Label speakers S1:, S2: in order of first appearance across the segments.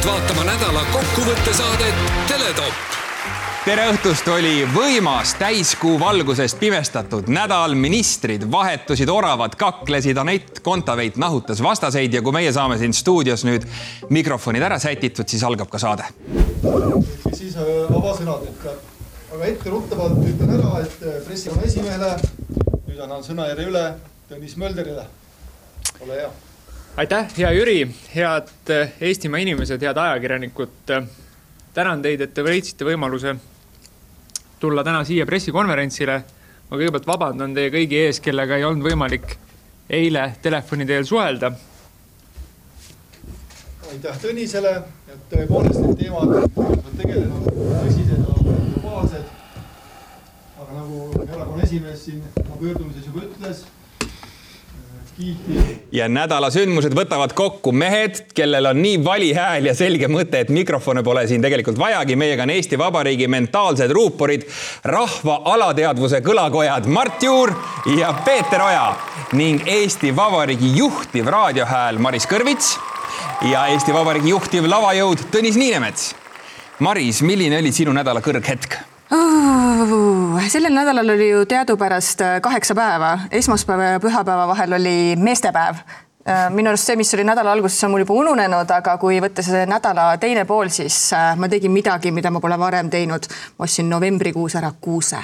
S1: palutud vaatama nädala kokkuvõttesaadet Teletopp
S2: tere õhtust, oli võimas täiskuu valgusest pimestatud nädal, ministrid vahetusid, oravad kaklesid, Anett Kontaveit nahutas vastaseid ja kui meie saame siin stuudios nüüd mikrofonid ära sätitud, siis algab ka saade.
S3: siis äh, avasõnad, et aga etteruttavalt ütlen ära, et äh, pressikonna esimehele nüüd annan sõnajärje üle Tõnis Mölderile. ole hea.
S4: Aitäh, hea Jüri, head äh, Eestimaa inimesed, head ajakirjanikud tänan teid, et te leidsite võimaluse tulla täna siia pressikonverentsile. ma kõigepealt vabandan teie kõigi ees, kellega ei olnud võimalik eile telefoni teel suhelda.
S3: aitäh Tõnisele, et tõepoolest need teemad, on tõsised ja globaalsed. aga nagu erakonna esimees siin oma pöördumises juba ütles
S2: ja nädala sündmused võtavad kokku mehed, kellel on nii vali hääl ja selge mõte, et mikrofone pole siin tegelikult vajagi. meiega on Eesti Vabariigi mentaalsed ruuporid, rahva alateadvuse kõlakojad Mart Juur ja Peeter Oja ning Eesti Vabariigi juhtiv raadiohääl Maris Kõrvits ja Eesti Vabariigi juhtiv lavajõud Tõnis Niinemets. Maris, milline oli sinu nädala kõrghetk?
S5: Oh,. sellel nädalal oli ju teadupärast äh, kaheksa päeva, esmaspäeva ja pühapäeva vahel oli meestepäev äh, minu arust see, mis oli nädala alguses, on mul juba ununenud, aga kui võtta see nädala teine pool, siis äh, ma tegin midagi, mida ma pole varem teinud. ma ostsin novembrikuus ära kuuse.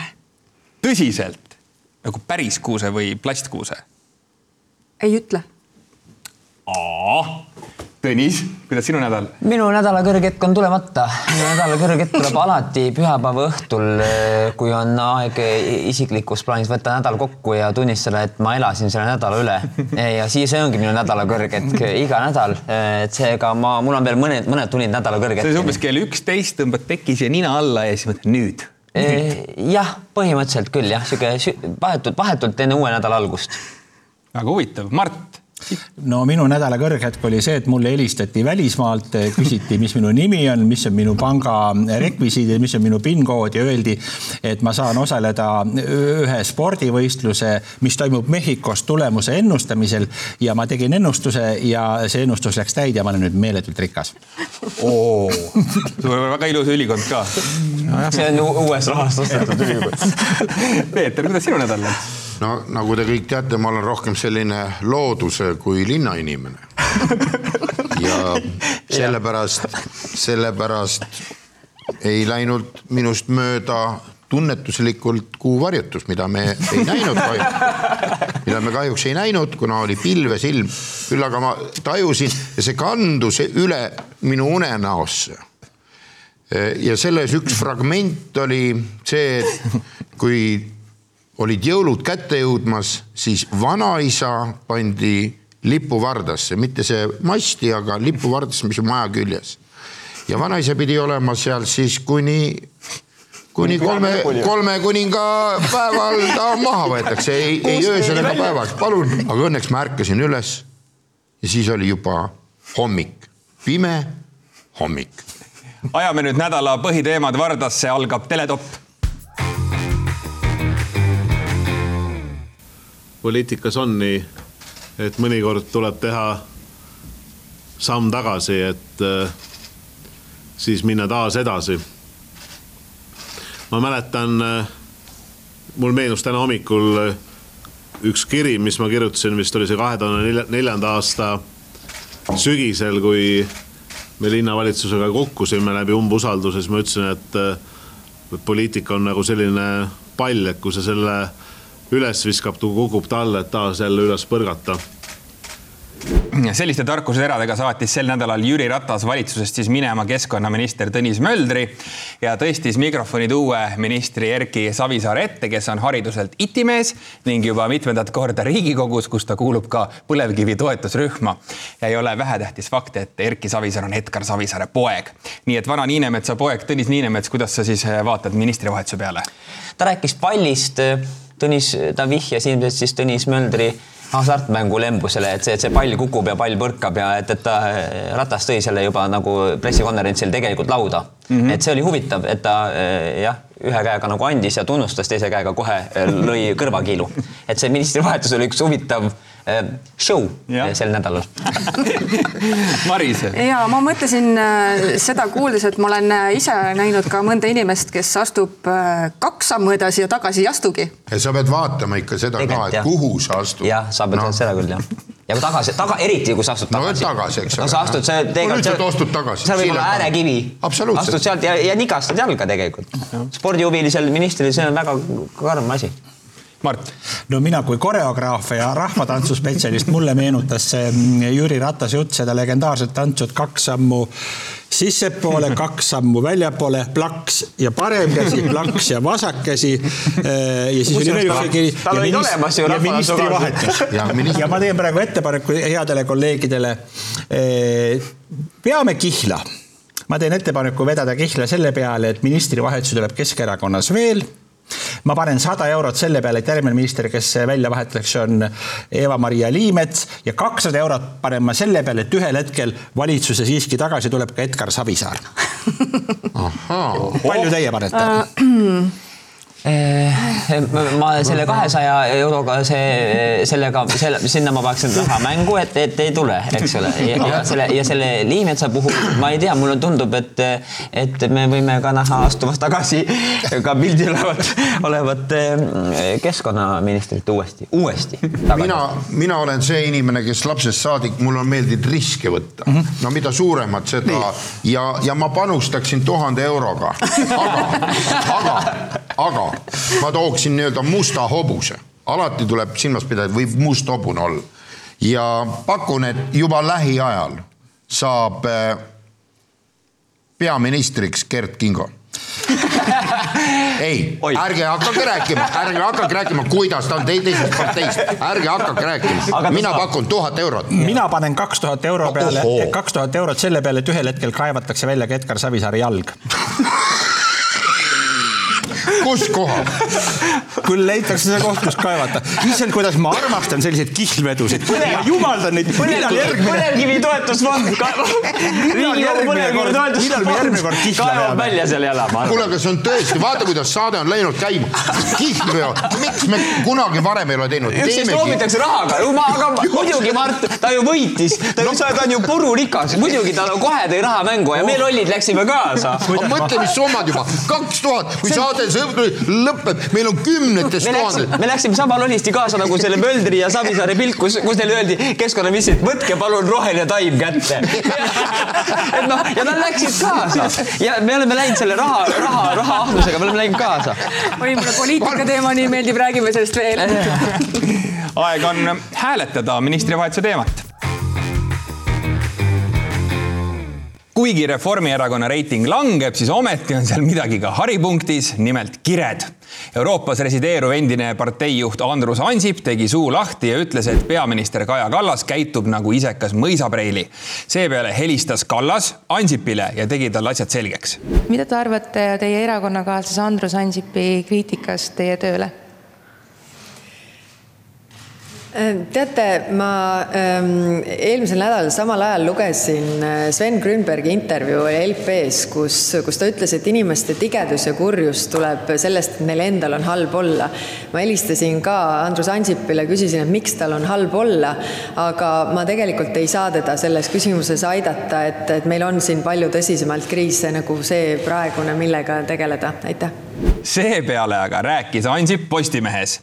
S2: tõsiselt? nagu päris kuuse või plastkuuse?
S5: ei ütle.
S2: Tõnis, kuidas sinu nädal?
S6: minu nädala kõrghetk on tulemata. minu nädala kõrghetk tuleb alati pühapäeva õhtul, kui on aeg isiklikus plaanis võtta nädal kokku ja tunnistada, et ma elasin selle nädala üle. ja siis see ongi minu nädala kõrghetk iga nädal. et seega ma, mul on veel mõned, mõned tunnid nädala kõrghetk.
S2: see on umbes kell üksteist, tõmbad tekis ja nina alla ja siis mõtled nüüd.
S6: jah, põhimõtteliselt küll jah, sihuke vahetult, vahetult enne uue nädala algust.
S2: väga huvitav, Mart
S7: no minu nädala kõrghetk oli see, et mulle helistati välismaalt, küsiti, mis minu nimi on, mis on minu panga rekvisiidid, mis on minu PIN-kood ja öeldi, et ma saan osaleda ühe spordivõistluse, mis toimub Mehhikos tulemuse ennustamisel ja ma tegin ennustuse ja see ennustus läks täide ja ma olen nüüd meeletult rikas.
S2: oo, väga ilus ülikond ka
S6: no,. see on uues rahast ostetud ülikond.
S2: Peeter, kuidas sinu nädal läks?
S8: No nagu te kõik teate, ma olen rohkem selline looduse kui linnainimene. ja sellepärast, sellepärast ei läinud minust mööda tunnetuslikult kuu varjutus, mida me ei näinud kahjuks, mida me kahjuks ei näinud, kuna oli pilves ilm. küll aga ma tajusin ja see kandus üle minu unenäosse. ja selles üks fragment oli see, et kui olid jõulud kätte jõudmas, siis vanaisa pandi lipuvardasse, mitte see masti, aga lipuvardasse, mis on maja küljes. ja vanaisa pidi olema seal siis kuni, kuni kolme, kolme kuninga päeval ta maha võetakse, ei, ei öösel ega päevaks, palun. aga õnneks ma ärkasin üles ja siis oli juba hommik, pime hommik.
S2: ajame nüüd nädala põhiteemad Vardasse, algab Teletopp
S9: poliitikas on nii, et mõnikord tuleb teha samm tagasi, et äh, siis minna taas edasi. ma mäletan, äh, mul meenus täna hommikul äh, üks kiri, mis ma kirjutasin, vist oli see kahe tuhande neljanda aasta sügisel, kui me linnavalitsusega kukkusime läbi umbusalduse, siis ma ütlesin, et poliitika on nagu selline pall, et kui sa selle üles viskab, kukub ta alla, et taas jälle üles põrgata
S2: selliste tarkuseteradega saatis sel nädalal Jüri Ratas valitsusest siis minema keskkonnaminister Tõnis Möldri ja tõstis mikrofonid uue ministri Erki Savisaare ette, kes on hariduselt itimees ning juba mitmendat korda Riigikogus, kus ta kuulub ka põlevkivi toetusrühma. ja ei ole vähetähtis fakt, et Erki Savisaar on Edgar Savisaare poeg. nii et vana Niinemetsa poeg Tõnis Niinemets, kuidas sa siis vaatad ministrivahetuse peale?
S6: ta rääkis pallist Tõnis, ta vihjas ilmselt siis Tõnis Möldri hasartmängulembusele, et see, et see pall kukub ja pall põrkab ja et, et ta, Ratas tõi selle juba nagu pressikonverentsil tegelikult lauda mm. -hmm. et see oli huvitav, et ta jah, ühe käega nagu andis ja tunnustas, teise käega kohe lõi kõrvakiilu. et see ministrivahetus oli üks huvitav show
S2: Jah.
S6: sel nädalal.
S2: Maris,
S5: ja ma mõtlesin äh, seda kuuldes, et ma olen äh, ise näinud ka mõnda inimest, kes astub kaks sammu edasi ja tagasi ei astugi.
S8: ja sa pead vaatama ikka seda ka,
S6: Tegelikult,
S8: et
S6: jah.
S8: kuhu sa astud.
S6: jah, sa pead no. seda küll jah. ja kui tagasi, taga, eriti kui sa astud
S8: No
S6: tagasi.
S8: tagasi, eks
S6: no
S8: ole,
S6: sa astud,
S8: No
S6: tegelikult.
S8: nüüd sa astud tagasi,
S6: seal võib olla
S8: tagasi.
S6: äärekivi.
S8: Absoluutselt.
S6: astud sealt ja, ja nigastad jalga tegelikult. spordihuvilisel ministril, see on väga karm asi.
S2: Mart,
S7: no mina kui koreograaf ja rahvatantsuspetsialist, mulle meenutas see mm, Jüri Ratase jutt seda legendaarset tantsu, et kaks sammu sissepoole, kaks sammu väljapoole, plaks ja parem käsi, plaks ja vasak käsi. ja siis oli veel kiri.
S6: tal olid olemas ju
S7: vahetus
S8: Ja
S7: ma teen praegu ettepaneku headele kolleegidele. peame kihla, ma teen ettepaneku vedada kihla selle peale, et ministrivahetusi tuleb Keskerakonnas veel ma panen sada eurot selle peale, et järgmine minister, kes välja vahetatakse, on Eva-Maria Liimets ja kakssada eurot panen ma selle peale, et ühel hetkel valitsuse siiski tagasi tuleb ka Edgar Savisaar. palju teie panete?
S6: ma selle kahesaja euroga see, sellega, selle, sinna ma paneksin raha mängu, et, et ei tule, eks ole. ja selle ja selle Liimetsa puhul ma ei tea, mulle tundub, et, et me võime ka näha astumas tagasi ka pildil olevat, olevat eh, keskkonnaministrit uuesti, uuesti.
S8: mina, mina olen see inimene, kes lapsest saadik, mul on meeldinud riske võtta no mida suuremat, seda ja, ja ma panustaksin tuhande euroga. aga, aga, aga ma tooksin nii-öelda musta hobuse, alati tuleb silmas pidada, võib must hobune olla. ja pakun, et juba lähiajal saab äh, peaministriks Gert Kingo ei, ärge hakake rääkima, ärge hakake rääkima, kuidas ta on tei- teisest parteist, ärge hakake rääkima, mina pakun tuhat eurot.
S7: mina panen kaks tuhat euro peale kaks tuhat eurot selle peale, et ühel hetkel kaevatakse välja ka Edgar Savisaare jalg.
S8: kus kohal?
S7: küll leitakse see koht, kus kaevata. issand, kuidas ma armastan selliseid kihlvedusid. ma jumaldan neid.
S6: põlevkivi toetusfond, Riigikogu
S7: järgmine
S6: põlevkivi toetusfond kaevab välja selle jala, ma arvan.
S8: kuule, aga see on tõesti, vaata, kuidas saade on läinud käima. kihlveo, miks me kunagi varem ei ole teinud?
S6: üksteist loobitakse rahaga, aga muidugi Mart, ta ju võitis, ta ju, ta on ju pururikas, muidugi ta kohe tõi raha mängu ja me lollid läksime kaasa.
S8: mõtle, mis summad juba, kaks tuhat, kui saade lõpeb, meil on kümnetes tuhandetes.
S6: me läksime sama lollisti kaasa nagu selle Möldri ja Savisaare pilt, kus, kus neile öeldi keskkonnaministrilt, võtke palun roheline taim kätte. et noh, ja nad läksid kaasa ja me oleme läinud selle raha, raha, rahaahnusega, me oleme läinud kaasa.
S5: oi, mulle poliitika teema nii meeldib, räägime sellest veel.
S2: aeg on hääletada ministrivahetuse teemat. Kuigi Reformierakonna reiting langeb, siis ometi on seal midagi ka haripunktis, nimelt kired. Euroopas resideeruv endine parteijuht Andrus Ansip tegi suu lahti ja ütles, et peaminister Kaja Kallas käitub nagu isekas mõisapreili. seepeale helistas Kallas Ansipile ja tegi talle asjad selgeks
S10: mida te arvate teie erakonnakaaslase Andrus Ansipi kriitikast teie tööle?
S11: teate, ma ähm, eelmisel nädalal samal ajal lugesin äh, Sven Grünbergi intervjuu LP-s, kus, kus ta ütles, et inimeste tigedus ja kurjus tuleb sellest, et neil endal on halb olla. ma helistasin ka Andrus Ansipile, küsisin, et miks tal on halb olla, aga ma tegelikult ei saa teda selles küsimuses aidata, et, et meil on siin palju tõsisemalt kriise nagu see praegune, millega tegeleda, aitäh!
S2: Seepeale aga rääkis Ansip Postimehes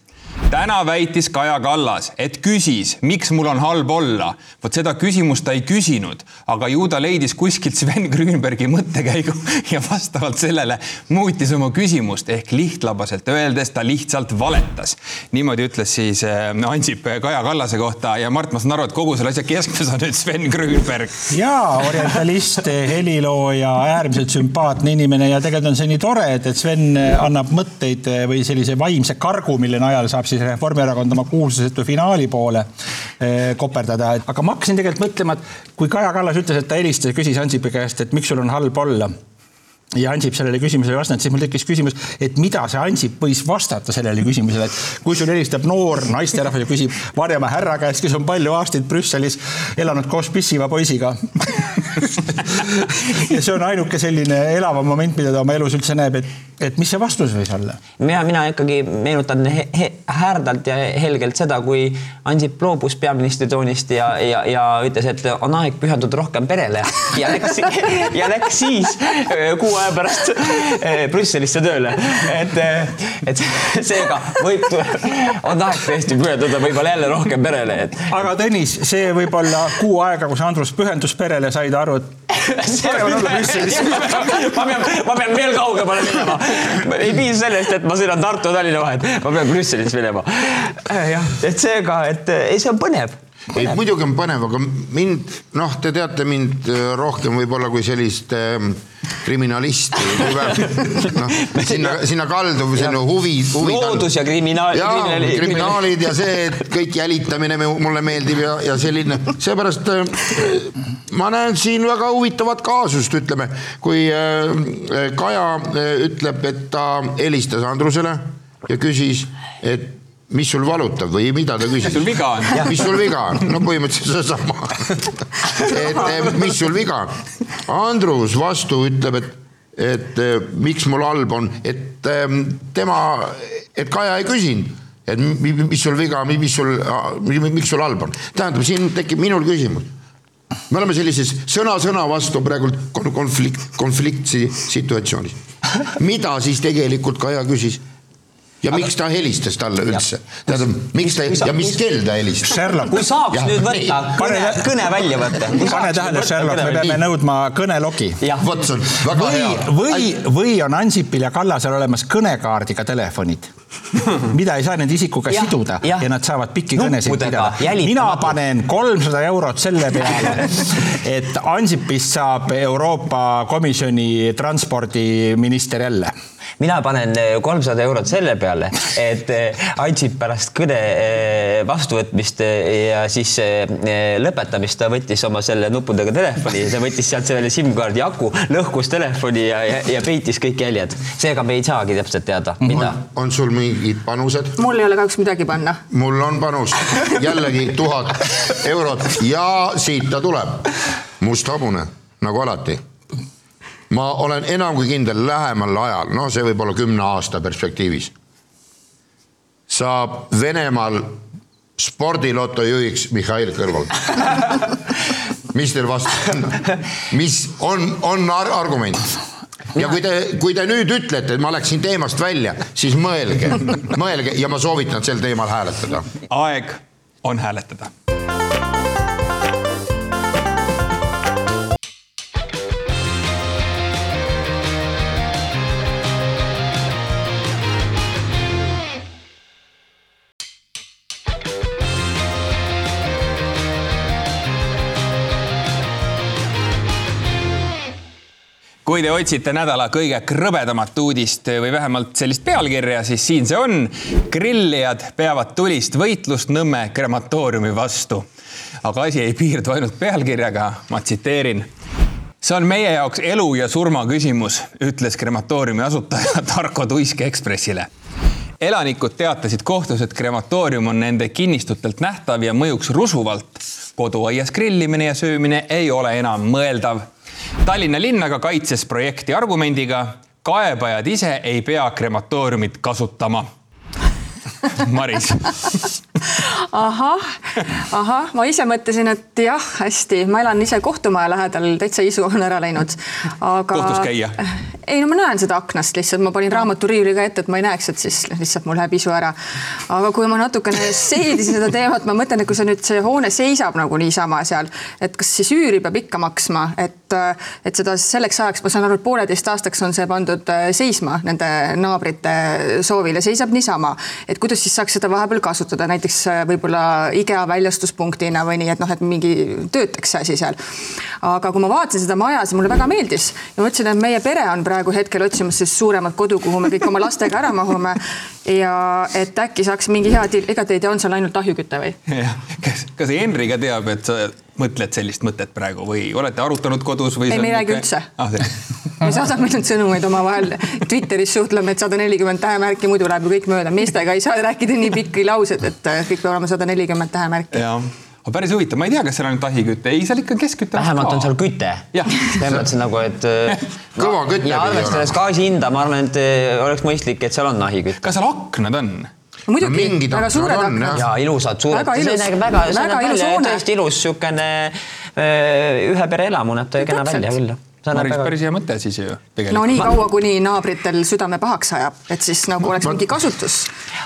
S2: täna väitis Kaja Kallas, et küsis, miks mul on halb olla. vot seda küsimust ta ei küsinud, aga ju ta leidis kuskilt Sven Grünbergi mõttekäigu ja vastavalt sellele muutis oma küsimust ehk lihtlabaselt öeldes ta lihtsalt valetas. niimoodi ütles siis äh, Ansip Kaja Kallase kohta ja Mart, ma saan aru, et kogu selle asja keskmes on nüüd Sven Grünberg.
S7: jaa, orientalist, helilooja, äärmiselt sümpaatne inimene ja tegelikult on see nii tore, et, et Sven annab mõtteid või sellise vaimse kargu, mille najal saab siis Reformierakond oma kuulsusetu finaali poole eh, koperdada. aga ma hakkasin tegelikult mõtlema, et kui Kaja Kallas ütles, et ta helistas ja küsis Ansipi käest, et miks sul on halb olla ja Ansip sellele küsimusele ei vastanud, siis mul tekkis küsimus, et mida see Ansip võis vastata sellele küsimusele, et kui sul helistab noor naisterahvas ja küsib Varjamäe härra käest, kes on palju aastaid Brüsselis elanud koos pissiva poisiga ja see on ainuke selline elavam moment, mida ta oma elus üldse näeb, et, et mis see vastus võis olla?
S6: mina, mina ikkagi meenutan he, he, härdalt ja helgelt seda, kui Ansip loobus peaministri toonist ja, ja, ja ütles, et on aeg pühenduda rohkem perele ja läks, ja läks siis kuu aja pärast eh, Brüsselisse tööle. et, et seega võib, on aeg tõesti pühenduda võib-olla jälle rohkem perele, et.
S7: aga Tõnis, see võib-olla kuu aega, kus Andrus pühendus perele, sai ta aru, et parem on olla Brüsselis.
S6: ma pean, ma pean veel kaugemale minema. ei piisa sellest, et ma sõidan Tartu ja Tallinna vahet, ma pean Brüsselis minema. jah, et seega, et ei, see on põnev
S8: ei, muidugi on põnev, aga mind, noh, te teate mind äh, rohkem võib-olla kui sellist äh, kriminalisti. noh, sinna, sinna kaldub selline huvi, huvi.
S6: loodus ja kriminaal.
S8: ja kriminaali, kriminaalid ja see, et kõik jälitamine mulle meeldib ja, ja selline, seepärast äh, ma näen siin väga huvitavat kaasust, ütleme, kui äh, Kaja äh, ütleb, et ta helistas Andrusele ja küsis, et mis sul valutab või mida ta küsis?
S2: mis sul viga on?
S8: mis sul viga on? no põhimõtteliselt seesama. et eh, mis sul viga on? Andrus vastu ütleb, et, et eh, miks mul halb on, et ehm, tema, et Kaja ei küsinud et mis sul viga, mis sul, miks sul halb on. tähendab, siin tekib minul küsimus. me oleme sellises sõna-sõna vastu praegu konflikt, konfliktsi situatsioonis. mida siis tegelikult Kaja küsis? Ja aga... miks ta helistas talle üldse? tähendab, miks ta ja mis kell ta helistas?
S6: Kui saaks ja, nüüd võtta kõne, kõne välja võtta.
S7: pane tähele, Sherlock, me peame nõudma kõnelogi.
S8: vot see on väga
S7: või,
S8: hea.
S7: või, või on Ansipil ja Kallasel olemas kõnekaardiga telefonid mida ei saa nende isikuga ja, siduda ja. ja nad saavad pikki kõnesid pidada. mina panen kolmsada eurot selle peale, et Ansipist saab Euroopa Komisjoni transpordiminister jälle
S6: mina panen eh, kolmsada eurot selle peale, et eh, Ansip pärast kõne eh, vastuvõtmist ja siis lõpetamist ta võttis oma selle nuppudega telefoni, ta võttis sealt selle SIM-kaardi aku, lõhkus telefoni ja, ja, ja peitis kõik jäljed. seega me ei saagi täpselt teada, mida.
S8: on sul mingid panused?
S5: mul ei ole kahjuks midagi panna.
S8: mul on panus, jällegi tuhat eurot ja siit ta tuleb, must hobune nagu alati ma olen enam kui kindel, lähemal ajal, noh, see võib olla kümne aasta perspektiivis, saab Venemaal spordiloto juhiks Mihhail Kõlval mis teil vastu on? mis on, on ar argument? ja kui te, kui te nüüd ütlete, et ma läksin teemast välja, siis mõelge, mõelge ja ma soovitan sel teemal hääletada.
S2: aeg on hääletada kui te otsite nädala kõige krõbedamat uudist või vähemalt sellist pealkirja, siis siin see on. grillijad peavad tulist võitlust Nõmme krematooriumi vastu. aga asi ei piirdu ainult pealkirjaga, ma tsiteerin see on meie jaoks elu ja surma küsimus, ütles krematooriumi asutaja Tarko Tuisk Ekspressile. elanikud teatasid kohtus, et krematoorium on nende kinnistutelt nähtav ja mõjuks rusuvalt. koduaias grillimine ja söömine ei ole enam mõeldav Tallinna linn aga kaitses projekti argumendiga, kaebajad ise ei pea krematooriumit kasutama. Maris
S5: ahah, ahah, ma ise mõtlesin, et jah, hästi, ma elan ise kohtumaja lähedal, täitsa isu on ära läinud, aga.
S2: kohtus käia?
S5: ei no ma näen seda aknast lihtsalt, ma panin raamaturiiuli ka ette, et ma ei näeks, et siis lihtsalt mul läheb isu ära. aga kui ma natukene seedisin seda teemat, ma mõtlen, et kui see nüüd see hoone seisab nagu niisama seal, et kas siis üüri peab ikka maksma, et, et seda selleks ajaks, ma saan aru, et pooleteist aastaks on see pandud äh, seisma nende naabrite soovil ja seisab niisama. et kuidas siis saaks seda vahepeal kasutada, näiteks äh, võib-olla IKEA väljastuspunktina või nii, et noh, et mingi töötaks see asi seal. aga kui ma vaatasin seda maja, siis mulle väga meeldis ja mõtlesin, et meie pere on praegu hetkel otsimas siis suuremat kodu, kuhu me kõik oma lastega ära mahume. ja et äkki saaks mingi hea deal, ega te ei tea, on seal ainult ahjuküte või?
S2: kas, kas Henri ka teab, et sa mõtled sellist mõtet praegu või olete arutanud kodus või?
S5: ei, me ei räägi üldse ah,. me saadame nüüd sõnumeid omavahel, Twitteris suhtleme, et sada nelikümmend tähemärki, muidu läheb ju kõik mööda, meestega ei saa rääkida nii pikki lauseid, et kõik peab olema sada nelikümmend tähemärki.
S2: aga päris huvitav, ma ei tea, kas seal on ainult ahiküte, ei, seal ikka kesküte.
S6: vähemalt on seal küte. selles mõttes nagu, et
S8: kõva küte.
S6: ja arvestades gaasi hinda, ma arvan, et äh, oleks mõistlik, et seal on ahikütt.
S2: kas seal aknad on?
S5: Muidugi no,, väga suured aknad.
S6: ja ilusad, suured.
S5: väga ilus,
S6: väga,
S5: väga ilus hoone.
S6: tõesti ilus siukene ühe pere elamu näeb ta kena välja küll
S2: Maris, päris hea mõte siis ju
S5: tegelikult. no nii kaua, kuni naabritel südame pahaks ajab, et siis nagu oleks mingi kasutus.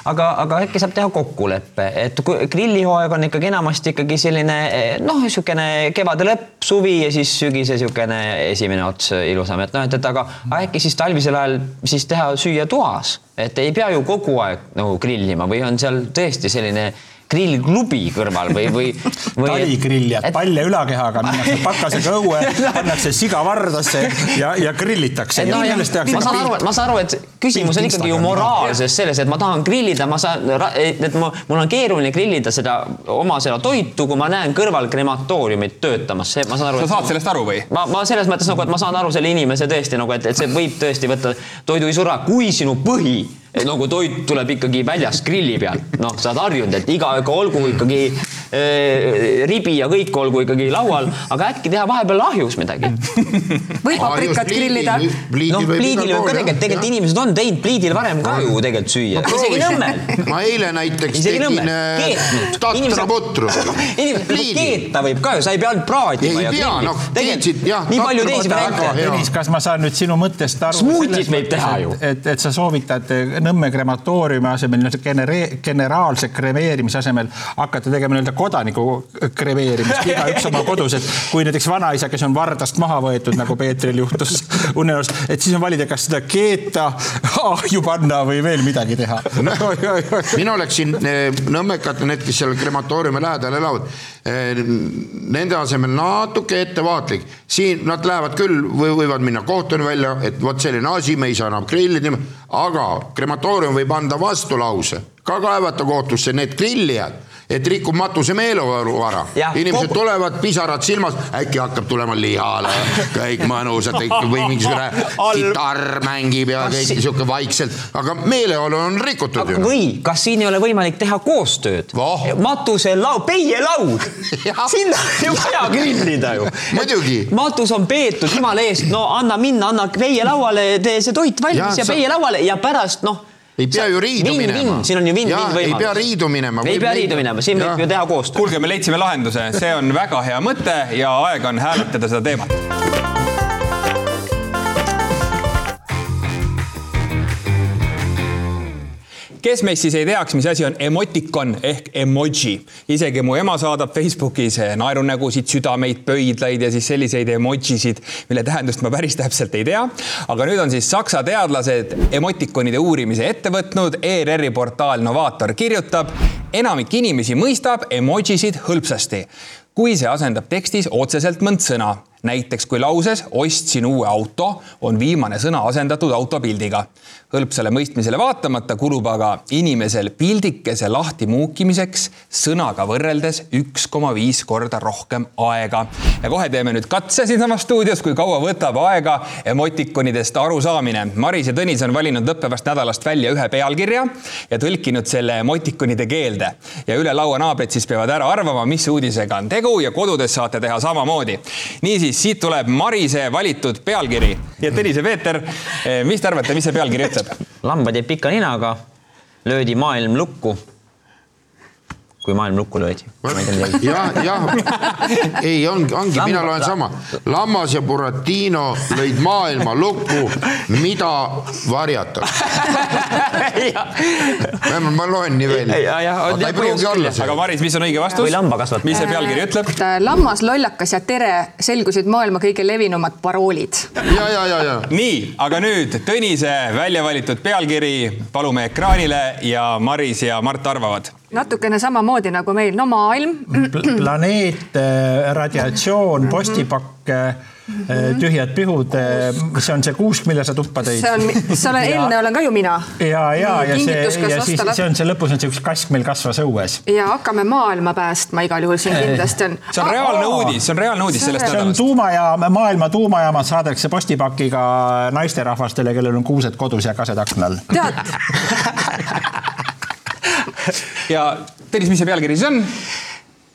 S6: aga, aga äkki saab teha kokkuleppe, et kui grillihooaeg on ikkagi enamasti ikkagi selline noh, niisugune kevade lõpp, suvi ja siis sügise niisugune esimene ots ilusam, et noh, et, et aga äkki siis talvisel ajal siis teha süüa toas, et ei pea ju kogu aeg nagu grillima või on seal tõesti selline grillklubi kõrval või, või, või?
S7: taligrill jääb et... palja ülakehaga, minnakse pakasega õue, pannakse siga vardasse ja, ja grillitakse.
S6: No, ja, ma saan aru, ma saan aru, et küsimus on ikkagi ju moraalses selles, et ma tahan grillida, ma saan, et ma, mul on keeruline grillida seda oma seda toitu, kui ma näen kõrval krematooriumit töötamas, see, ma saan aru.
S2: sa saad sellest aru või?
S6: ma, ma selles mõttes nagu, et ma saan aru selle inimese tõesti nagu, et, et see võib tõesti võtta toidu isu ära, kui sinu põhi nagu toit tuleb ikkagi väljast grilli pealt, noh, sa oled harjunud, et iga, olgu ikkagi ribi ja kõik olgu ikkagi laual, aga äkki teha vahepeal ahjus midagi.
S5: või paprikat grillida.
S6: noh, pliidil võib ka tegelikult, tegelikult inimesed on teinud pliidil varem ka ju tegelikult süüa isegi Nõmmel.
S8: ma eile näiteks tegin tatraputru.
S6: inimesed, keeta võib ka ju, sa ei pea ainult praatima.
S8: ei pea, noh, keetsid jah.
S6: nii palju teisi variante.
S7: Tõnis, kas ma saan nüüd sinu mõttest aru?
S6: smuutit võib teha ju.
S7: et, et sa soovitad Nõmme krematooriumi asemel, generaalse kremeerimise asemel hakata tegema nii-öelda kodaniku kremeerimist igaüks oma kodus, et kui näiteks vanaisa, kes on Vardast maha võetud, nagu Peetril juhtus unenäos, et siis on valida, kas seda keeta, ahju panna või veel midagi teha no,.
S8: mina oleksin eh, nõmmekad, need, kes seal krematooriumi lähedal elavad, eh, nende asemel natuke ettevaatlik. siin nad lähevad küll või võivad minna kohtuni välja, et vot selline asi, me ei saa enam grillida, aga krematoorium võib anda vastulause, ka kaevata kohtusse need grillijad et rikub matuse meeleolu ära. inimesed kogu... tulevad, pisarad silmas, äkki hakkab tulema lihale, kõik mõnusad või mingisugune kitarr mängib ja kõik sihuke vaikselt, aga meeleolu on rikutud ju.
S6: või kas siin ei ole võimalik teha koostööd oh.? matuselau, peielaud sinna ju vaja grillida ju.
S8: muidugi.
S6: matus on peetud jumala eest, no anna minna, anna peielauale, tee see toit valmis ja, ja peielauale ja pärast noh
S8: ei pea ju riidu
S6: vin,
S8: minema.
S6: siin on ju vin-vin võimalus.
S8: ei pea riidu minema.
S6: ei pea riidu minema, siin võib ju teha koostööd.
S2: kuulge, me leidsime lahenduse, see on väga hea mõte ja aeg on hääletada seda teemat kes meist siis ei teaks, mis asi on emotikon ehk emoji. isegi mu ema saadab Facebookis naerunägusid, südameid, pöidlaid ja siis selliseid emojisid, mille tähendust ma päris täpselt ei tea. aga nüüd on siis saksa teadlased emotikonide uurimise ette võtnud. ERR-i portaal Novaator kirjutab, enamik inimesi mõistab emojisid hõlpsasti kui see asendab tekstis otseselt mõnd sõna näiteks kui lauses ostsin uue auto, on viimane sõna asendatud autopildiga. hõlpsale mõistmisele vaatamata kulub aga inimesel pildikese lahti muukimiseks sõnaga võrreldes üks koma viis korda rohkem aega. ja kohe teeme nüüd katse siinsamas stuudios, kui kaua võtab aega emotikonidest arusaamine. Maris ja Tõnis on valinud lõppevast nädalast välja ühe pealkirja ja tõlkinud selle emotikonide keelde. ja üle laua naabrid siis peavad ära arvama, mis uudisega on tegu ja kodudes saate teha samamoodi. niisiis siit tuleb Marise valitud pealkiri. ja Tõnis ja Peeter, eh, mis te arvate, mis see pealkiri ütleb?
S6: lambad jäid pika ninaga, löödi maailm lukku kui maailm lukku löödi.
S8: Jah, jah, ei ongi, ongi, mina loen sama. lammas ja Buratino lõid maailma lukku, mida varjatakse ma loen nii välja.
S2: aga ei pruugi olla see. aga Maris, mis on õige vastus? mis see pealkiri ütleb?
S5: lammas, lollakas ja tere selgusid maailma kõige levinumad paroolid.
S8: ja, ja, ja, ja.
S2: nii, aga nüüd Tõnise välja valitud pealkiri palume ekraanile ja Maris ja Mart arvavad
S5: natukene samamoodi nagu meil, no maailm
S7: planeet, äh, radiatsioon, postipakk äh, tühjad pihud, äh, see on see kuusk, mille sa tuppa tõid.
S5: see on, see olen, eelmine olen ka ju mina.
S7: ja, ja, ja see, ja siis see on see lõpus on see üks kask meil kasvas õues.
S5: ja hakkame maailma päästma igal juhul siin kindlasti on.
S2: see on reaalne oh, uudis, see on reaalne uudis sellest
S7: nädalast. see on tuumajaam, maailma tuumajaamad saadetakse postipakiga naisterahvastele, kellel on kuused kodus ja kased akna all.
S5: tead
S2: ja Tõnis, mis see pealkiri siis on?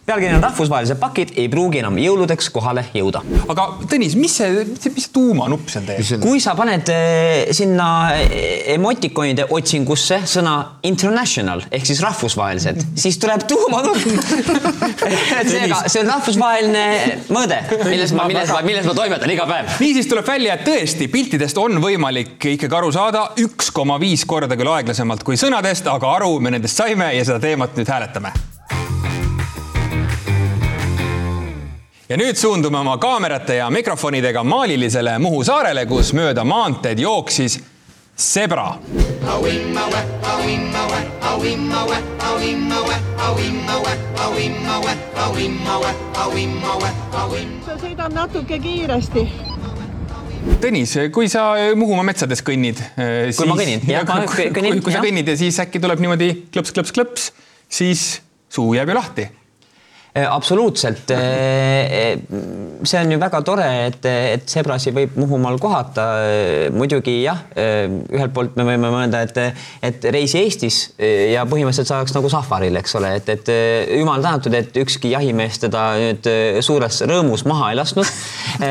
S6: Pealkiri on rahvusvahelised pakid ei pruugi enam jõuludeks kohale jõuda.
S2: aga Tõnis, mis see, mis see tuumanupp seal teeb?
S6: kui sa paned eh, sinna eh, emotikonide otsingusse sõna international ehk siis rahvusvahelised, siis tuleb tuumanupp seega see on rahvusvaheline mõõde, milles ma, milles ma, milles ma toimetan iga päev.
S2: niisiis tuleb välja, et tõesti piltidest on võimalik ikkagi aru saada üks koma viis korda küll aeglasemalt kui sõnadest, aga aru me nendest saime ja seda teemat nüüd hääletame ja nüüd suundume oma kaamerate ja mikrofonidega maalilisele Muhu saarele, kus mööda maanteed jooksis sebra.
S12: sa sõidad natuke kiiresti.
S2: Tõnis, kui sa Muhumaa metsades kõnnid.
S6: kui ma kõnnin, jah, ma kõnnin.
S2: kui sa kõnnid ja siis äkki tuleb niimoodi klõps-klõps-klõps, siis suu jääb ju lahti
S6: absoluutselt. Äh, äh, see on ju väga tore, et, et sebrasi võib Muhumaal kohata. muidugi jah, ühelt poolt me võime mõelda, et, et reisi Eestis ja põhimõtteliselt saaks nagu safaril, eks ole, et, et jumal tänatud, et ükski jahimees teda nüüd suures rõõmus maha ei lasknud.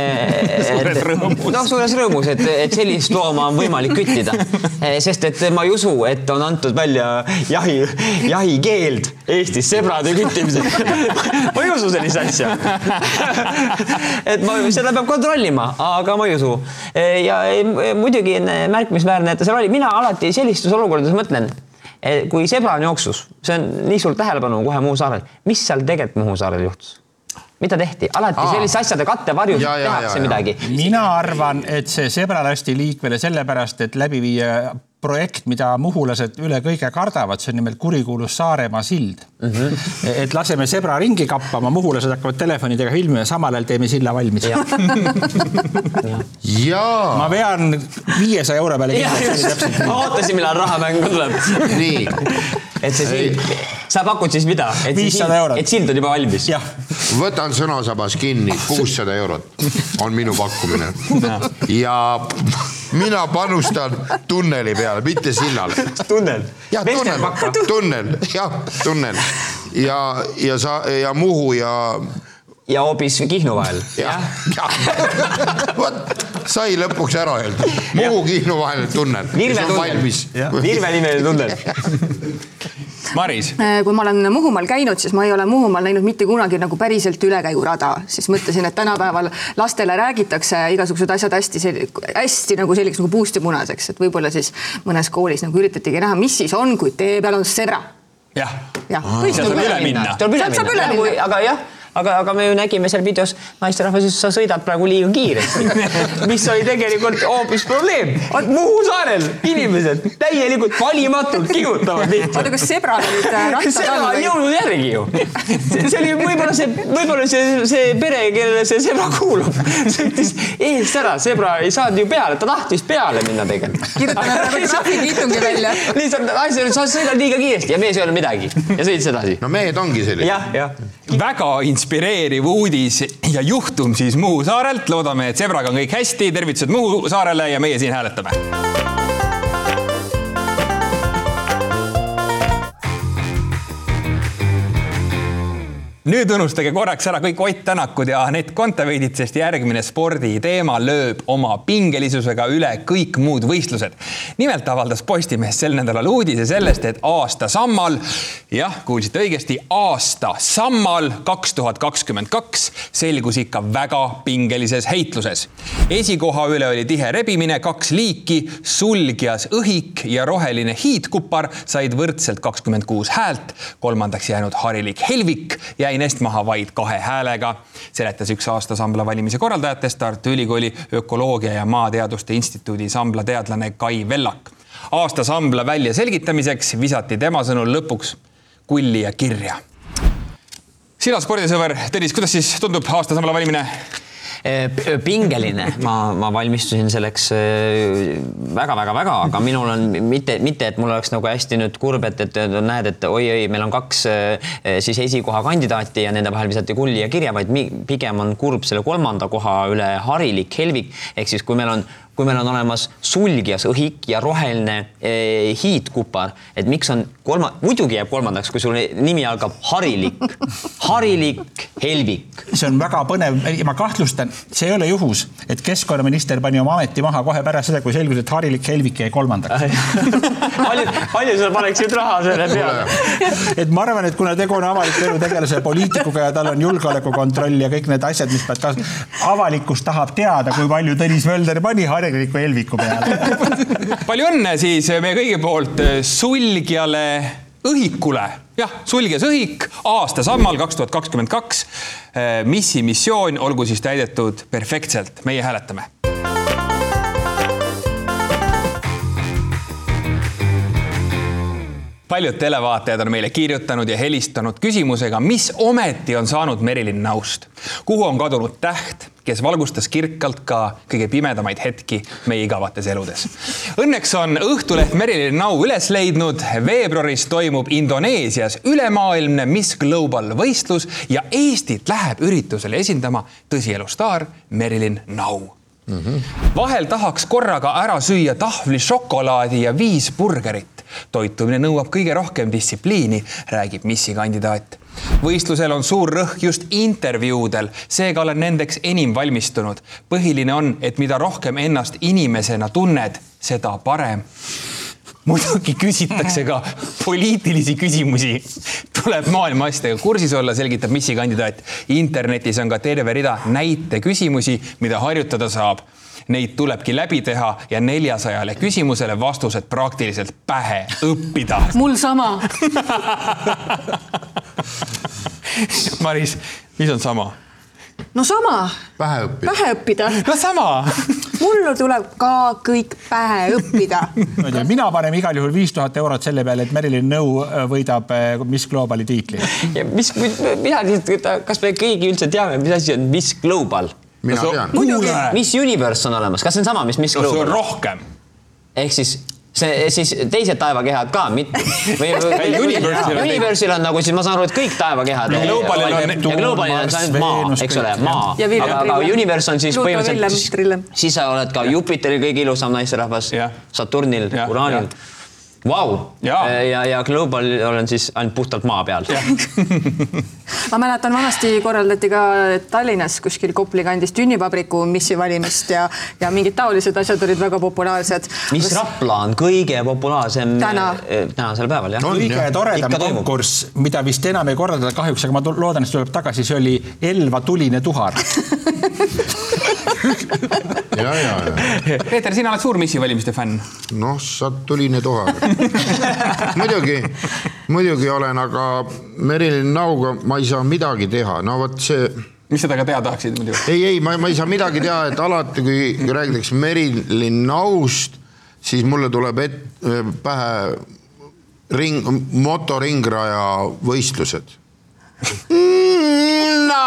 S2: suures rõõmus.
S6: noh, suures rõõmus, et, et sellist looma on võimalik küttida, sest et ma ei usu, et on antud välja jahi, jahikeeld Eestis sebrade küttimiseks ma ei usu sellist asja et ma, seda peab kontrollima, aga ma ei usu. ja muidugi märkimisväärne, et seal oli, mina alati sellistes olukordades mõtlen, kui sebra on jooksus, see on nii suurt tähelepanu kohe Muhu saarel, mis seal tegelikult Muhu saarel juhtus? mida tehti, alati Aa. selliste asjade kattevarjus tehakse ja, ja, midagi.
S7: mina arvan, et see sebra lasti liikvele sellepärast, et läbi viia projekt, mida muhulased üle kõige kardavad, see on nimelt kurikuulus Saaremaa sild mm. -hmm. et laseme sebra ringi kappama, muhulased hakkavad telefonidega filmima, samal ajal teeme silla valmis.
S8: jaa.
S7: ma vean viiesaja euro peale
S6: ootasin, millal raha mängu tuleb.
S8: nii.
S6: et see sild, sa pakud siis mida?
S7: viissada eurot.
S6: et sild on juba valmis?
S8: võtan sõnasabas kinni, kuussada eurot on minu pakkumine. ja mina panustan tunneli peale, mitte sillale.
S6: tunnel?
S8: jah, tunnel, tunnel, jah, tunnel ja, ja sa ja Muhu ja.
S6: Ja hoopis Kihnu vahel. jah ja.
S8: vot sai lõpuks ära öeldud. Muhu-Kihnu vaheline tunnel.
S6: Virve tunnel. Virve nimeline tunnel
S2: Maris.
S5: Äh, kui ma olen Muhumaal käinud, siis ma ei ole Muhumaal näinud mitte kunagi nagu päriselt ülekäigurada, siis mõtlesin, et tänapäeval lastele räägitakse igasugused asjad hästi, hästi nagu selliseks nagu puust ja punaseks, et võib-olla siis mõnes koolis nagu üritatigi näha, mis siis on, kui tee peal on sebra.
S2: jah,
S5: jah.
S2: tuleb üle minna.
S6: tuleb üle minna, aga jah aga, aga me ju nägime seal videos, naisterahvas ütles, sa sõidad praegu liiga kiiresti mis oli tegelikult hoopis probleem. Muhu saarel inimesed täielikult valimatult kihutavad lihtsalt.
S5: oota, kas sebral olid äh, rattad
S6: ei jõudnud järgi ju. see oli võib-olla see, võib-olla see, see pere, kellele see sebra kuulub, sõitis eest ära, sebra ei saanud ju peale, ta tahtis peale minna tegelikult.
S5: kirjutame praegu trahvikviitungi välja.
S6: lihtsalt naisel ütles, sa sõidad liiga kiiresti ja mees ei öelnud midagi ja sõitis edasi.
S8: no mehed ongi sellised.
S6: jah, jah.
S2: väga inspireeriv uudis ja juhtum siis Muhu saarelt. loodame, et sebraga on kõik hästi. tervitused Muhu saarele ja meie siin hääletame nüüd unustage korraks ära kõik Ott Tänakud ja Anett Kontaveidid, sest järgmine sporditeema lööb oma pingelisusega üle kõik muud võistlused. nimelt avaldas Postimees sel nädalal uudise sellest, et aasta sammal, jah, kuulsite õigesti, aasta sammal kaks tuhat kakskümmend kaks selgus ikka väga pingelises heitluses. esikoha üle oli tihe rebimine, kaks liiki, sulgjas õhik ja roheline hiidkupar said võrdselt kakskümmend kuus häält, kolmandaks jäänud harilik Helvik jäi neist maha vaid kahe häälega, seletas üks aasta sambla valimise korraldajatest Tartu Ülikooli Ökoloogia ja Maateaduste Instituudi sambla teadlane Kai Vellak. aasta sambla väljaselgitamiseks visati tema sõnul lõpuks kulli ja kirja. sina, spordisõber Tõnis, kuidas siis tundub aasta sambla valimine?
S6: Eh, pingeline, ma, ma valmistusin selleks väga-väga-väga, eh, aga minul on mitte, mitte, et mul oleks nagu hästi nüüd kurb, et, et näed, et oi-oi, meil on kaks eh, siis esikoha kandidaati ja nende vahel visati kulli ja kirja, vaid pigem on kurb selle kolmanda koha üle harilik Helvik. Ehk siis kui meil on kui meil on olemas sulgjas õhik ja roheline eh, hiidkupar, et miks on kolma, muidugi jääb kolmandaks, kui sul nimi algab harilik, harilik Helvik.
S7: see on väga põnev, ma kahtlustan, see ei ole juhus, et keskkonnaminister pani oma ameti maha kohe pärast seda, kui selgus, et harilik Helvik jäi kolmandaks.
S6: Palju, palju sa paneksid raha selle peale?
S7: et ma arvan, et kuna tegu on avaliku elu tegelase poliitikuga ja tal on julgeolekukontroll ja kõik need asjad, mis peavad kaasa, avalikkus tahab teada, kui palju Tõnis Mölder pani hariliku Helviku peale.
S2: palju õnne siis meie kõigi poolt sulgjale õhikule, jah, sulges õhik, aastasammal kaks tuhat kakskümmend kaks. missi missioon olgu siis täidetud perfektselt, meie hääletame paljud televaatajad on meile kirjutanud ja helistanud küsimusega, mis ometi on saanud Merilin Naust. kuhu on kadunud täht, kes valgustas kirkalt ka kõige pimedamaid hetki meie igavates eludes. Õnneks on Õhtuleht Merilin Nau üles leidnud. veebruaris toimub Indoneesias ülemaailmne Miss Global võistlus ja Eestit läheb üritusele esindama tõsielustaar Merilin Nau Mm -hmm. vahel tahaks korraga ära süüa tahvli šokolaadi ja viis burgerit. Toitumine nõuab kõige rohkem distsipliini, räägib missi kandidaat. võistlusel on suur rõhk just intervjuudel, seega olen nendeks enim valmistunud. põhiline on, et mida rohkem ennast inimesena tunned, seda parem muidugi küsitakse ka poliitilisi küsimusi. tuleb maailma asjadega kursis olla, selgitab missi kandidaat. internetis on ka terve rida näiteküsimusi, mida harjutada saab. Neid tulebki läbi teha ja neljasajale küsimusele vastused praktiliselt pähe õppida.
S5: mul sama
S2: Maris, mis on sama?
S5: no sama.
S8: pähe õppida.
S5: pähe õppida.
S2: no sama
S5: mul tuleb ka kõik pähe õppida
S7: ma ei tea, mina panen igal juhul viis tuhat eurot selle peale, et Merilin Nõu võidab Miss Globali tiitli.
S6: ja mis, mina lihtsalt, kas me keegi üldse teame, mis asi on Miss Global?
S8: Mina tean.
S6: Miss Universe on olemas, kas see on sama, mis Miss
S2: no,
S6: Global?
S2: see on rohkem.
S6: ehk siis see siis teised taevakehad ka, mitte või, või
S2: Universe'il on
S6: Universe'il on nagu siis ma saan aru, et kõik taevakehad.
S2: Ja Globalil on
S6: ja Globalil on ainult maa, eks ole, maa. aga, aga Universe on siis põhimõtteliselt, siis sa oled ka Jupiteril kõige ilusam naisterahvas, Saturnil, Uraanil Vau, ja, ja, ja Global olen siis ainult puhtalt maa peal.
S5: ma mäletan, vanasti korraldati ka Tallinnas kuskil Kopli kandis tünnivabriku missi valimist ja, ja mingid taolised asjad olid väga populaarsed.
S6: mis Aga... Rapla on kõige populaarsem
S5: täna.
S6: tänasel päeval, jah?
S7: kõige toredam konkurss, mida vist enam ei korraldada kahjuks, aga ma loodan, et see tuleb tagasi, see oli Elva tuline tuhar
S8: ja, ja, ja.
S2: Peeter, sina oled suur missivalimiste fänn.
S8: noh, sa tuline tuhar muidugi, muidugi olen, aga Merilin Nauga ma ei saa midagi teha, no vot see.
S2: mis sa temaga teha tahaksid muidu?
S8: ei, ei, ma, ma ei saa midagi teha, et alati, kui, kui räägitakse Merilin Naust, siis mulle tuleb et, pähe ring, motoringraja võistlused
S6: no.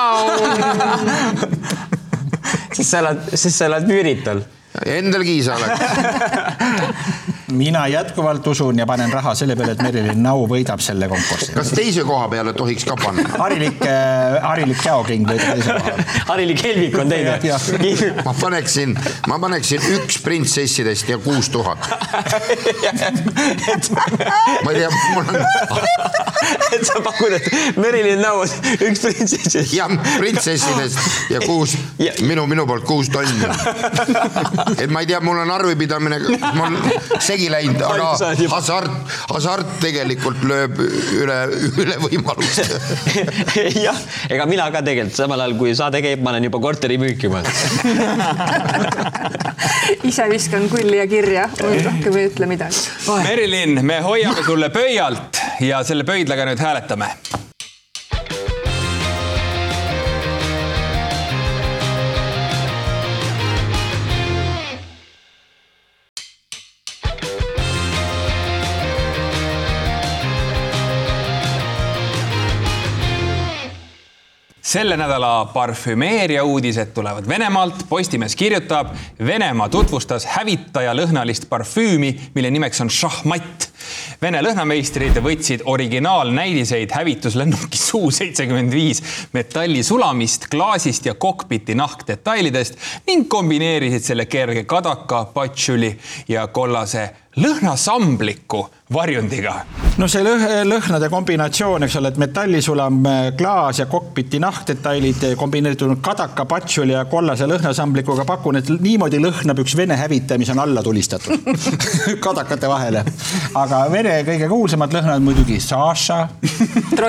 S6: Siis sa elad, siis sa elad Müürital.
S8: Endal kiisa oleks
S7: mina jätkuvalt usun ja panen raha selle peale, et Merilin Nau võidab selle konkursi.
S8: kas teise koha peale tohiks ka panna?
S7: harilik äh,, harilik Käoking võidab teise koha peale.
S6: harilik Helvik on teine.
S8: ma paneksin, ma paneksin üks printsessidest ja kuus tuhat. ma ei tea, mul on.
S6: et sa pakud, et Merilin Nau üks printsessidest.
S8: jah, printsessidest ja kuus, minu, minu poolt kuus tonni. et ma ei tea, mul on arvepidamine, mul segi läinud, aga hasart, hasart tegelikult lööb üle, üle võimalust.
S6: jah, ega mina ka tegelikult samal ajal, kui saade käib, ma olen juba korteri müüki pannud
S5: ise viskan kulli ja kirja, rohkem ei ütle midagi.
S2: Merilin, me hoiame sulle pöialt ja selle pöidlaga nüüd hääletame selle nädala parfümeeria uudised tulevad Venemaalt. Postimees kirjutab, Venemaa tutvustas hävitaja lõhnalist parfüümi, mille nimeks on šahmat. Vene lõhnameistrid võtsid originaalnäidiseid hävituslennuki Suu seitsekümmend viis metallisulamist, klaasist ja kokpiti nahkdetailidest ning kombineerisid selle kerge kadaka, patšuli ja kollase lõhnasambliku varjundiga.
S7: No see lõh lõhnade kombinatsioon, eks ole, et metallisulam, klaas ja kokpiti nahkdetailid kombineeritud kadaka, patšuli ja kollase lõhnasamblikuga pakun, et niimoodi lõhnab üks Vene hävitaja, mis on alla tulistatud kadakate vahele. aga Vene kõige kuulsamad lõhnad muidugi Saša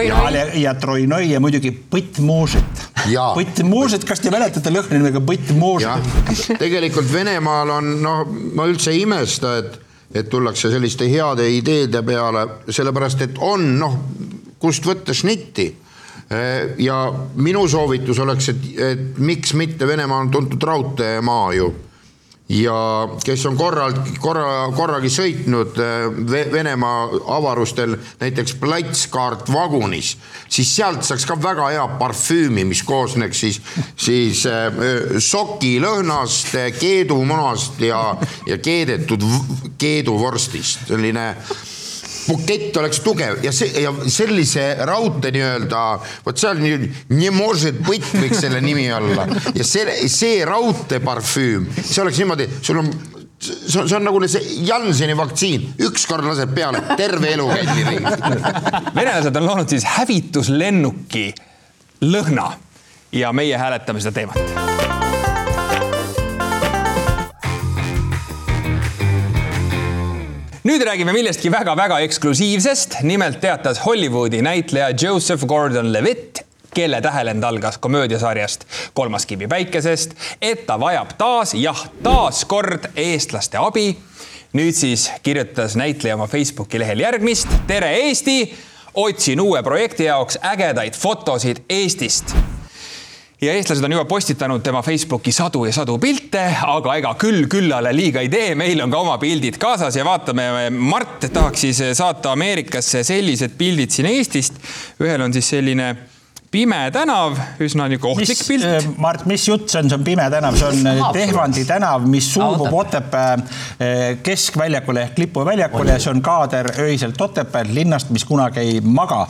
S7: ja, ja Troinoi ja muidugi Põttmuužet. Põttmuužet, kas te mäletate lõhna nimega Põttmuužet?
S8: tegelikult Venemaal on, noh, ma üldse ei imesta, et et tullakse selliste heade ideede peale, sellepärast et on noh, kust võtta šnitti. ja minu soovitus oleks, et, et miks mitte, Venemaa on tuntud raudteemaa ju ja kes on korralt, korra, korragi sõitnud Venemaa avarustel näiteks platskaart vagunis, siis sealt saaks ka väga hea parfüümi, mis koosneks siis, siis sokilõhnast, keedumunast ja, ja keedetud keeduvorstist, selline bukett oleks tugev ja see ja sellise raudtee nii-öelda, vot see on nii, võiks selle nimi olla. Ja see, see raudteeparfüüm, see oleks niimoodi, sul on see on, see on nagu see Janseni vaktsiin, ükskord lased peale, terve elu käid nii ringi.
S2: venelased on loonud siis hävituslennuki lõhna ja meie hääletame seda teemat. Nüüd räägime millestki väga-väga eksklusiivsest. nimelt teatas Hollywoodi näitleja Joseph Gordon-Levitt, kelle tähelend algas komöödiasarjast Kolmas kivi päikesest, et ta vajab taas, jah, taaskord eestlaste abi. nüüd siis kirjutas näitleja oma Facebooki lehel järgmist. tere, Eesti! otsin uue projekti jaoks ägedaid fotosid Eestist ja eestlased on juba postitanud tema Facebooki sadu ja sadu pilte, aga ega küll küllale liiga ei tee, meil on ka oma pildid kaasas ja vaatame, Mart tahaks siis saata Ameerikasse sellised pildid siin Eestist. ühel on siis selline pime tänav, üsna niisugune ohtlik
S7: mis,
S2: pilt.
S7: Mart, mis jutt see on, see on pime tänav, see on Tehvandi tänav, mis suubub Otepää eh, keskväljakule ehk Lipu väljakule ja see on kaader öiselt Otepääl, linnast, mis kunagi ei maga.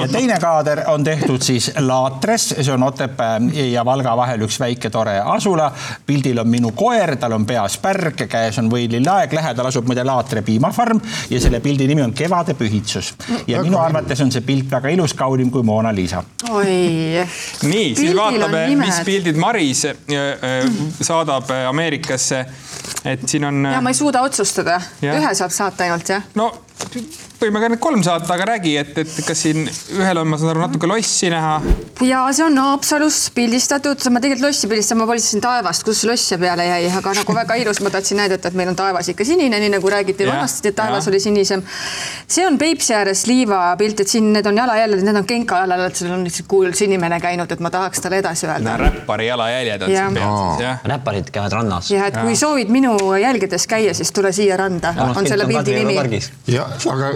S7: ja teine kaader on tehtud siis Laatres, see on Otepää ja Valga vahel üks väike tore asula. pildil on minu koer, tal on peas pärg, käes on võililaeg, lähedal asub muide Laatre piimafarm ja selle pildi nimi on Kevade pühitsus. ja minu arvates on see pilt väga ilus, kaunim kui Mona Lisa
S5: oi.
S2: Nii, siis vaatame, mis pildid Maris äh, äh, saadab Ameerikasse. et siin on.
S5: ja ma ei suuda otsustada, ühe saab saata ainult jah?
S2: no võime ka need kolm saata, aga räägi, et, et kas siin ühel on, ma saan aru, natuke lossi näha.
S5: ja see on Haapsalus pildistatud, ma tegelikult lossi pildistasin, ma valistasin taevast, kus loss siia peale jäi, aga nagu väga ilus, ma tahtsin näidata, et meil on taevas ikka sinine, nii nagu räägiti ja, vanasti, et taevas ja. oli sinisem. see on Peipsi ääres liiva pilt, et siin need on jalajäljed, need on Genka jalajäljed, seal on lihtsalt kuulus inimene käinud, et ma tahaks talle edasi öelda.
S2: räppari jalajäljed on siin peal siis jah?
S6: räpparid käivad rannas.
S5: ja et kui soovid minu jälgedes käia, siis tule siia randa, on selle pildi nimi.
S8: ja aga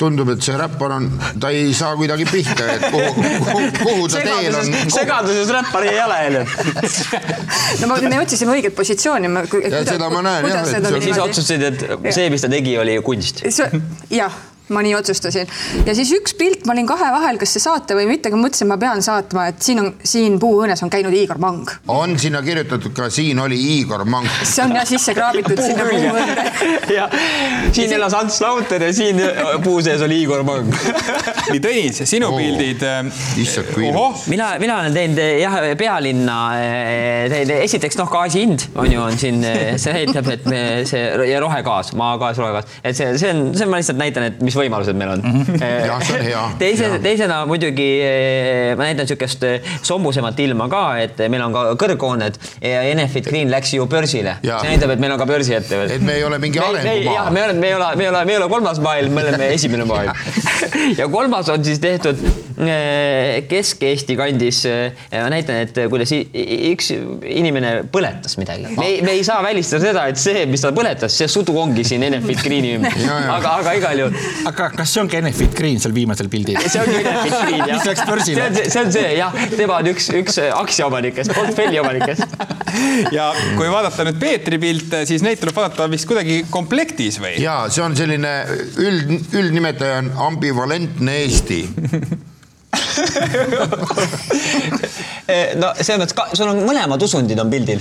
S8: tundub, et see räppar on, ta ei saa kuidagi pihta, et kuhu, kuhu, kuhu ta teel on.
S6: segaduses räppari jalajäljed.
S5: no ma, me otsisime õiget positsiooni.
S8: ja seda ma näen jah.
S6: ja siis otsustasid, et see, mis ta tegi, oli kunst.
S5: jah ma nii otsustasin ja siis üks pilt, ma olin kahe vahel, kas see saata või mitte, aga mõtlesin, ma pean saatma, et siin on, siin puuõõnes on käinud Igor Mang.
S8: on sinna kirjutatud ka, siin oli Igor Mang.
S5: see on jah sisse kraabitud sinna puuõõne.
S6: ja siin elas Ants Lauter ja siin puu sees oli Igor Mang.
S2: nii Tõnis, sinu oh. pildid.
S8: issand kui ilus.
S6: mina, mina olen teinud jah, pealinna teinud, esiteks noh, gaasi hind on ju, on siin, see näitab, et me see ja rohegaas, maagaas, rohegaas, et see, see on, see ma lihtsalt näitan, et mis võimalused meil on mm. -hmm.
S8: jah, see on hea.
S6: teise, teisena muidugi ma näitan niisugust sombusemat ilma ka, et meil on ka kõrghooned ja Enefit Green läks ju börsile. see näitab, et meil on ka börsiettevõte.
S8: et me ei ole mingi arengumaa.
S6: jah, me oleme, me ei ole, me ei ole, me ei ole kolmas maailm, me oleme esimene maailm ja kolmas on siis tehtud Kesk-Eesti kandis ma näitan, et kuidas üks inimene põletas midagi. me ei, me ei saa välistada seda, et see, mis ta põletas, see sudu ongi siin Enefit Greeni ümber. aga, aga igal juhul.
S7: Aga kas see ongi Enefit Green seal viimasel pildil?
S6: see ongi Enefit Green jah.
S7: mis läks börsile?
S6: see on see, see on see jah, tema on üks, üks aktsiaomanikest, portfelli omanikest.
S2: ja kui vaadata nüüd Peetri pilte, siis neid tuleb vaadata vist kuidagi komplektis või?
S8: ja see on selline üld, üldnimetaja on ambivalentne Eesti
S6: no selles mõttes, ka- sul on mõlemad usundid on pildil.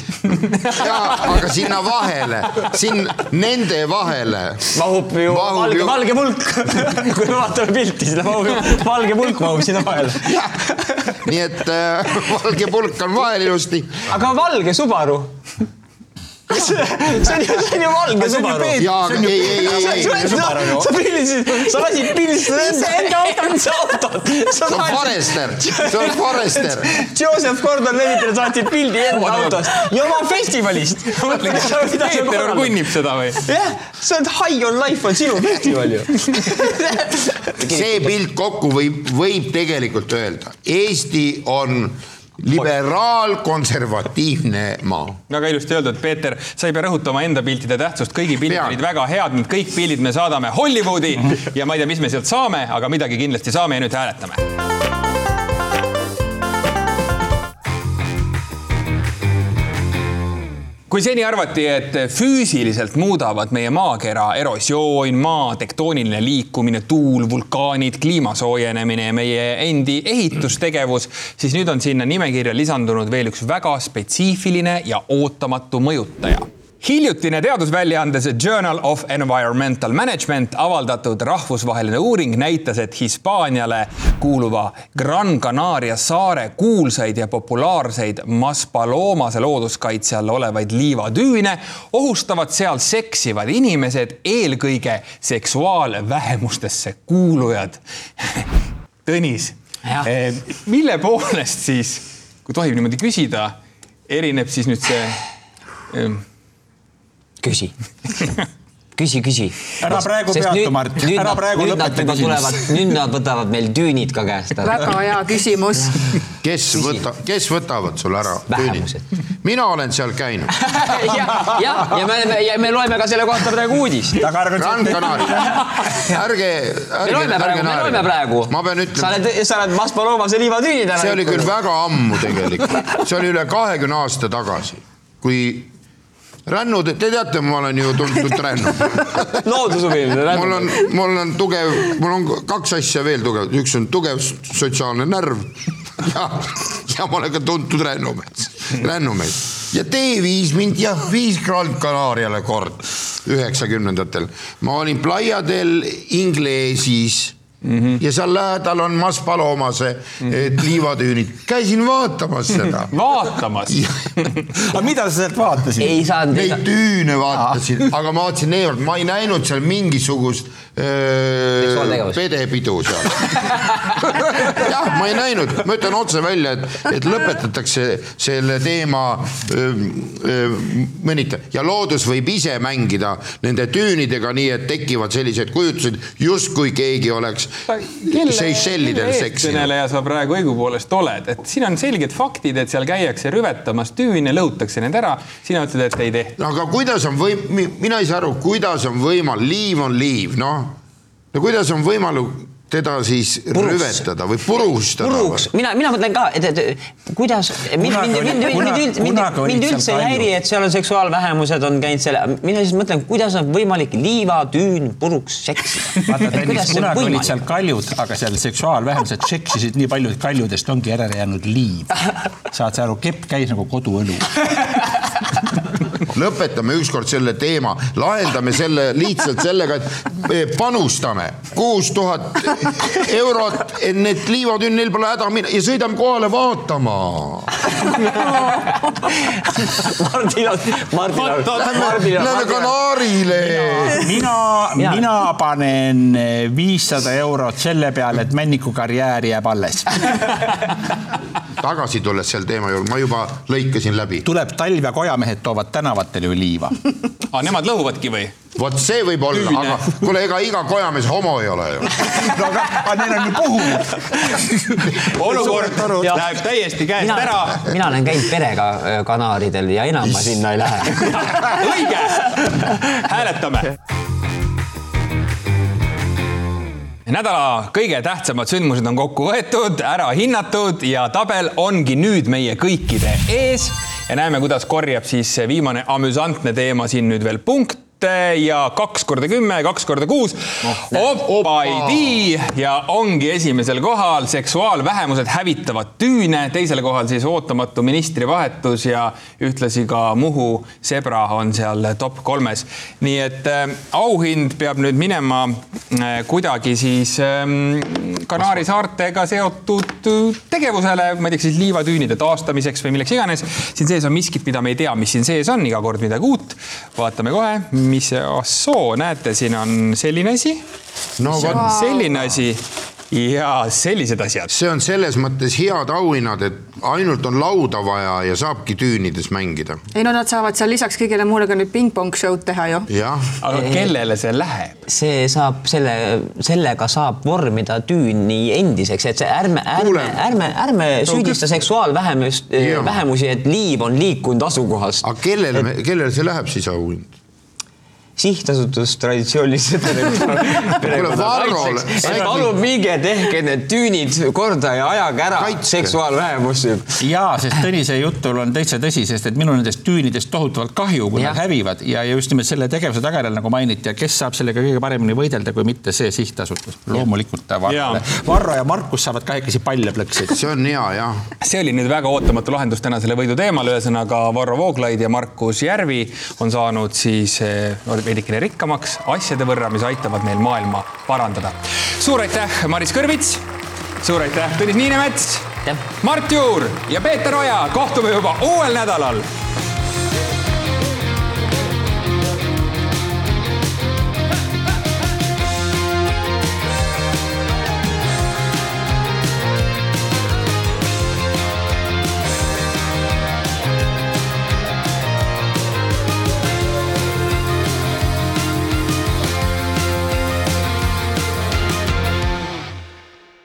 S8: ja aga sinna vahele, siin nende vahele
S6: mahub ju
S8: Mahub
S6: valge,
S8: ju-
S6: valge pulk kui me vaatame pilti, siis mahub ju valge pulk mahub sinna vahele.
S8: nii et äh, valge pulk on vahel ilusti.
S6: aga valge Subaru see on ju, see on ju valge Subaru.
S8: jaa, aga ei, ei, ei, ei,
S6: sa pildisid, sa lasid pildistada
S5: Iseenda autot.
S6: enda autot.
S8: see on Forester, see on Forester.
S6: Joseph Gordon-Levitt saatsid pildi enda autost ja oma festivalist.
S2: Peeter orgunnib seda või?
S6: jah, see on High on Life on sinu festival ju.
S8: see pilt kokku võib, võib tegelikult öelda, Eesti on liberaal-konservatiivne maa.
S2: väga ilusti öeldud, Peeter, sa ei pea rõhutama enda piltide tähtsust, kõigi pildid olid väga head, need kõik pildid me saadame Hollywoodi ja ma ei tea, mis me sealt saame, aga midagi kindlasti saame ja nüüd hääletame. Kui seni arvati, et füüsiliselt muudavad meie maakera erosioon, maa tektooniline liikumine, tuul, vulkaanid, kliima soojenemine ja meie endi ehitustegevus, siis nüüd on sinna nimekirja lisandunud veel üks väga spetsiifiline ja ootamatu mõjutaja hiljutine teadusväljaandes Journal of Environmental Management avaldatud rahvusvaheline uuring näitas, et Hispaaniale kuuluva Gran Canaria saare kuulsaid ja populaarseid Maspaloomase looduskaitse all olevaid liivatüüne ohustavad seal seksivad inimesed, eelkõige seksuaalvähemustesse kuulujad. Tõnis, eh, mille poolest siis, kui tohib niimoodi küsida, erineb siis nüüd see eh,
S6: küsi küsi, küsi.
S7: Ära praegu peatu, Mart. Ära praegu lõpeta küsimust.
S6: nüüd nad võtavad meil düünid ka käest ära.
S5: väga hea küsimus.
S8: kes võta, kes võtavad sul ära?
S6: Vähemused.
S8: mina olen seal käinud.
S6: ja, ja, ja me, me, ja me loeme ka selle kohta praegu uudist.
S8: Gran Canaria. ärge,
S6: me
S8: ärge,
S6: loeme praegu, me loeme praegu.
S8: ma pean
S6: sa
S8: ütlema,
S6: oled, sa oled Maspaloomase liivatüünid ära.
S8: see oli küll väga ammu tegelikult, see oli üle kahekümne aasta tagasi, kui rännud, te teate, ma olen ju tuntud rännu.
S6: loodushuviline
S8: mul on, mul on tugev, mul on kaks asja veel tugev, üks on tugev sotsiaalne närv ja, ja ma olen ka tuntud rännumees, rännumees ja tee viis mind jah, viis Gran Canariale kord üheksakümnendatel. ma olin Playa del Inglesis Mm -hmm. ja seal lähedal on Maspaloomase mm -hmm. liivatüünid, käisin vaatamas seda
S2: vaatamas?
S7: aga mida sa sealt vaatasid?
S6: ei saanud.
S8: Neid tüüne vaatasin, aga ma vaatasin eemalt, ma ei näinud seal mingisugust öö, pedepidu seal. jah, ma ei näinud, ma ütlen otse välja, et, et lõpetatakse selle teema mõnita ja loodus võib ise mängida nende tüünidega nii, et tekivad sellised kujutused, justkui keegi oleks Seychellidel seksinud.
S2: eestkõneleja sa praegu õigupoolest oled, et siin on selged faktid, et seal käiakse rüvetamas tüüne, lõhutakse need ära. sina ütled, et ei tehta.
S8: aga kuidas on või-, mina ei saa aru, kuidas on võimalik, liiv on liiv, noh. no kuidas on võimalik teda siis puruks. rüvetada või purustada?
S6: puruks, mina, mina mõtlen ka, et, et kuidas, mind, mind, mind, mind, mind, mind üldse ei häiri, et seal on seksuaalvähemused on käinud selle, mina siis mõtlen, kuidas on võimalik liivatüün puruks seksida.
S7: vaata, Tõnis, kunagi olid seal kaljud, aga seal seksuaalvähemused seksisid nii palju, et kaljudest ongi järele jäänud liiv. saad sa aru, kepp käis nagu koduõlu
S8: lõpetame ükskord selle teema, lahendame selle lihtsalt sellega, et panustame kuus tuhat eurot, et need liivatünn, neil pole häda minna ja sõidame kohale vaatama.
S6: Mardil on, Mardil on.
S8: Lähme Kanaarile.
S7: mina, mina panen viissada eurot selle peale, et Männiku karjäär jääb alles.
S8: tagasi tulles selle teema juurde, ma juba lõikasin läbi.
S7: tuleb talv ja kojamehed toovad tänavatele ju liiva.
S2: aa, nemad lõhuvadki või?
S8: vot see võib olla, aga kuule, ega iga kojamees homo ei ole ju.
S7: no aga, aga neil on ju puhunud.
S2: olukord läheb täiesti käest
S6: mina,
S2: ära.
S6: mina olen käinud perega äh, Kanaaridel ja enam ma sinna ei lähe.
S2: õige, hääletame nädala kõige tähtsamad sündmused on kokku võetud, ära hinnatud ja tabel ongi nüüd meie kõikide ees. Ja näeme, kuidas korjab siis viimane amüsantne teema siin nüüd veel punkte ja kaks korda kümme, kaks korda kuus oh,. Opaidi ja ongi esimesel kohal seksuaalvähemused hävitavad tüüne, teisel kohal siis ootamatu ministrivahetus ja ühtlasi ka Muhu Sebra on seal top kolmes. nii et äh, auhind peab nüüd minema äh, kuidagi siis äh, Kanaari saartega seotud tegevusele, ma ei tea, siis liivatüünide taastamiseks või milleks iganes. siin sees on miskit, mida me ei tea, mis siin sees on, iga kord midagi uut. vaatame kohe mis see, ahsoo, näete, siin on selline asi
S8: no
S2: vot selline asi ja sellised asjad.
S8: see on selles mõttes head auhinnad, et ainult on lauda vaja ja saabki tüünides mängida.
S5: ei no nad saavad seal lisaks kõigele muule ka nüüd pingpong show'd teha ju.
S2: aga kellele see läheb?
S6: see saab selle, sellega saab vormida tüüni endiseks, et see ärme, ärme, ärme, ärme süüdista seksuaalvähemust, vähemusi, et liiv on liikunud asukohast.
S8: aga kellele et..., kellele see läheb siis auhind?
S6: Sihtasutus traditsioonilised palun minge tehke need tüünid korda ja ajage ära seksuaalvähemusi.
S7: ja, sest Tõnise jutul on täitsa tõsi, sest et minul on nendest tüünidest tohutavalt kahju, kui ja. nad hävivad ja just nimelt selle tegevuse tagajärjel, nagu mainiti, ja kes saab sellega kõige paremini võidelda, kui mitte see sihtasutus. loomulikult Varro. Varro ja Markus saavad kahekesi palle plõksida.
S8: see on hea, jah.
S2: see oli nüüd väga ootamatu lahendus tänasele võidu teemale, ühesõnaga Varro Vooglaid ja Markus Järvi on saanud siis veidikene rikkamaks asjade võrra, mis aitavad meil maailma parandada. suur aitäh, Maris Kõrvits. suur aitäh, Tõnis Niinemets. Mart Juur ja Peeter Oja, kohtume juba uuel nädalal